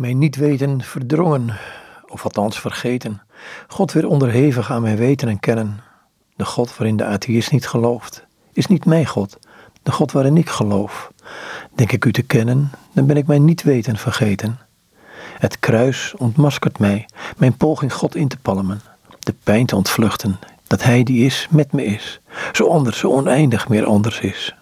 Mijn niet weten verdrongen, of althans vergeten. God weer onderhevig aan mijn weten en kennen. De God waarin de atheïst niet gelooft, is niet mijn God, de God waarin ik geloof. Denk ik u te kennen, dan ben ik mijn niet weten vergeten. Het kruis ontmaskert mij, mijn poging God in te palmen, de pijn te ontvluchten, dat Hij die is met me is, zo anders, zo oneindig meer anders is.